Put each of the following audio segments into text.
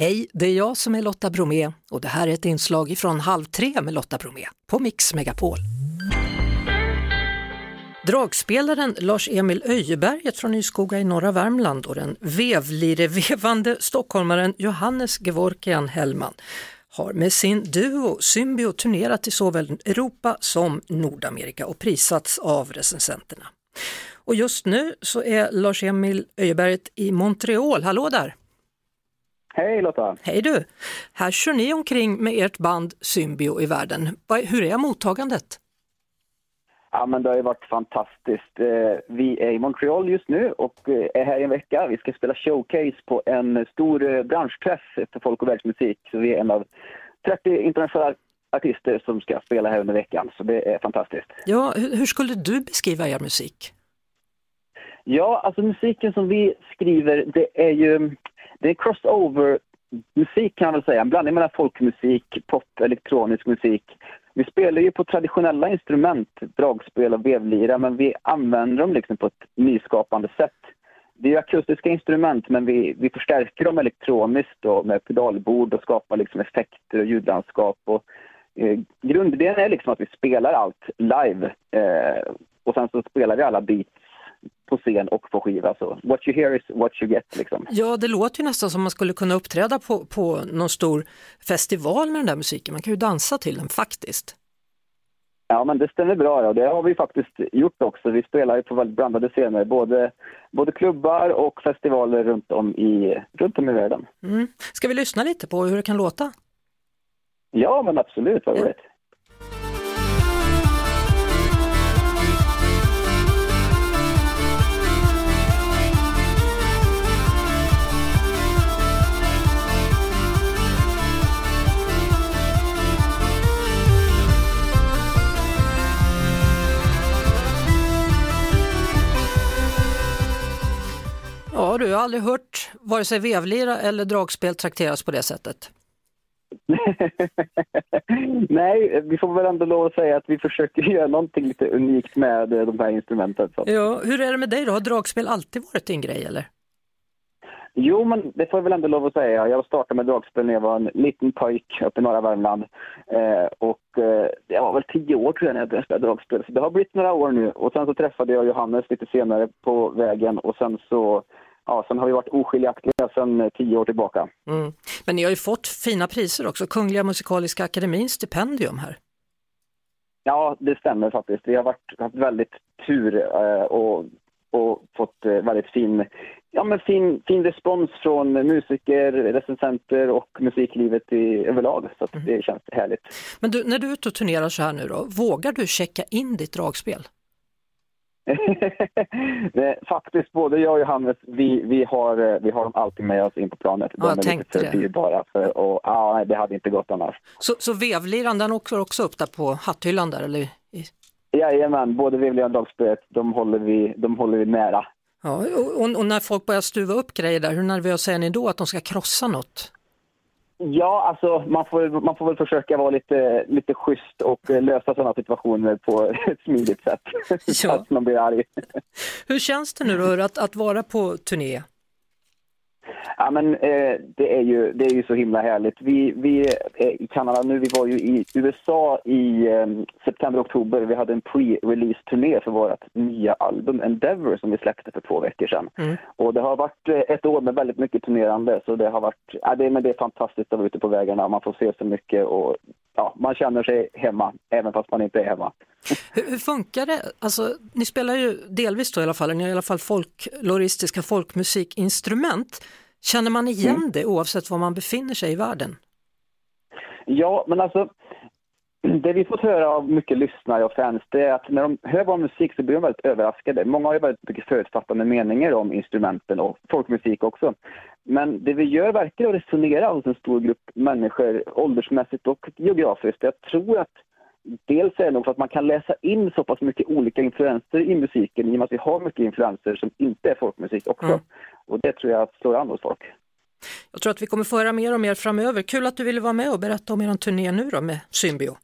Hej, det är jag som är Lotta Bromé och det här är ett inslag från Halv tre med Lotta Bromé på Mix Megapol. Dragspelaren Lars-Emil Öjeberget från Nyskoga i norra Värmland och den vevlirevevande stockholmaren Johannes Gevorkian Hellman har med sin duo Symbio turnerat i såväl Europa som Nordamerika och prisats av recensenterna. Och just nu så är Lars-Emil Öjeberget i Montreal. Hallå där! Hej Lotta! Hej du! Här kör ni omkring med ert band Symbio i världen. Hur är mottagandet? Ja, men det har ju varit fantastiskt. Eh, vi är i Montreal just nu och eh, är här i en vecka. Vi ska spela showcase på en stor eh, branschträff för folk och världsmusik. Så vi är en av 30 internationella artister som ska spela här under veckan, så det är fantastiskt. Ja, hur skulle du beskriva er musik? Ja, alltså musiken som vi skriver, det är ju det är crossover musik kan man väl säga, en blandning mellan folkmusik, pop, elektronisk musik. Vi spelar ju på traditionella instrument, dragspel och vevlira, men vi använder dem liksom på ett nyskapande sätt. Det är akustiska instrument, men vi, vi förstärker dem elektroniskt då, med pedalbord och skapar liksom effekter och ljudlandskap. Och, eh, grundidén är liksom att vi spelar allt live eh, och sen så spelar vi alla beats på scen och på skiva. Så what you hear is what you get. Liksom. Ja, det låter ju nästan som man skulle kunna uppträda på, på någon stor festival med den där musiken. Man kan ju dansa till den faktiskt. Ja, men det stämmer bra. Ja. Det har vi faktiskt gjort också. Vi spelar ju på väldigt blandade scener, både, både klubbar och festivaler runt om i, runt om i världen. Mm. Ska vi lyssna lite på hur det kan låta? Ja, men absolut. Vad roligt. Du, jag har aldrig hört vare sig vevlira eller dragspel trakteras på det sättet. Nej, vi får väl ändå lov att säga att vi försöker göra någonting lite unikt med eh, de här instrumenten. Så. Ja, hur är det med dig då? Har dragspel alltid varit din grej eller? Jo, men det får jag väl ändå lov att säga. Jag startade med dragspel när jag var en liten pojk uppe i norra Värmland. Eh, och eh, jag var väl tio år tror jag när jag började spela dragspel. Så det har blivit några år nu. Och sen så träffade jag Johannes lite senare på vägen och sen så ja, sen har vi varit oskiljaktiga sedan tio år tillbaka. Mm. Men ni har ju fått fina priser också, Kungliga Musikaliska Akademins stipendium här. Ja, det stämmer faktiskt. Vi har varit, haft väldigt tur eh, och, och fått eh, väldigt fin, ja, men fin, fin respons från musiker, recensenter och musiklivet i, överlag. Så mm. det känns härligt. Men du, när du är ute och turnerar så här nu då, vågar du checka in ditt dragspel? Faktiskt, både jag och Johannes, vi, vi, har, eh, vi har dem alltid med oss in på planet. De ja, är lite för dyrbara, för, och, ja, det hade inte gått annars. Så, så vevliran, den åker också upp där på hatthyllan där, eller? Jajamän, både vevliran och dagspelet, de håller vi, de håller vi nära. Ja, och, och, när folk börjar stuva upp grejer där, hur nervösa är ni då att de ska krossa något? Ja, alltså man får, man får väl försöka vara lite, lite schysst och eh, lösa sådana situationer på ett smidigt sätt. Ja. så att man blir arg. Hur känns det nu då att, att vara på turné? Ja, men, eh, det, är ju, det är ju så himla härligt. Vi, vi är i Kanada nu, vi var ju i USA i eh, september, oktober. Vi hade en pre-release-turné för vårt nya album Endeavour som vi släppte för två veckor sedan. Mm. Och det har varit eh, ett år med väldigt mycket turnerande så det har varit, ja, det, men det är fantastiskt att vara ute på vägarna. Man får se så mycket och ja, man känner sig hemma även fast man inte är hemma. Hur, hur, funkar det? Alltså, ni spelar ju delvis då i alla fall, ni har i alla fall folkloristiska folkmusikinstrument. Känner man igen mm. det oavsett var man befinner sig i världen? Ja, men alltså det vi fått höra av mycket lyssnare och fans det är att när de hör vår musik så blir de väldigt överraskade. Många har ju väldigt mycket förutfattande meningar om instrumenten och folkmusik också. Men det vi gör verkar att resonera hos en stor grupp människor åldersmässigt och geografiskt. Jag tror att dels är det nog för att man kan läsa in så pass mycket olika influenser i musiken i och med att vi har mycket influenser som inte är folkmusik också. Mm. Och det tror jag slår an hos folk. Jag tror att vi kommer få höra mer och mer framöver. Kul att du ville vara med och berätta om er turné nu då med Symbio.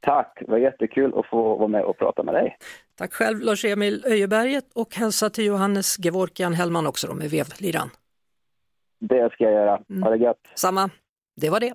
Tack, det var jättekul att få vara med och prata med dig. Tack själv Lars-Emil Öjeberget och hälsa till Johannes Gevorkian Hellman också då med vevliran. Det ska jag göra. Ha det gött. Samma. Det var det.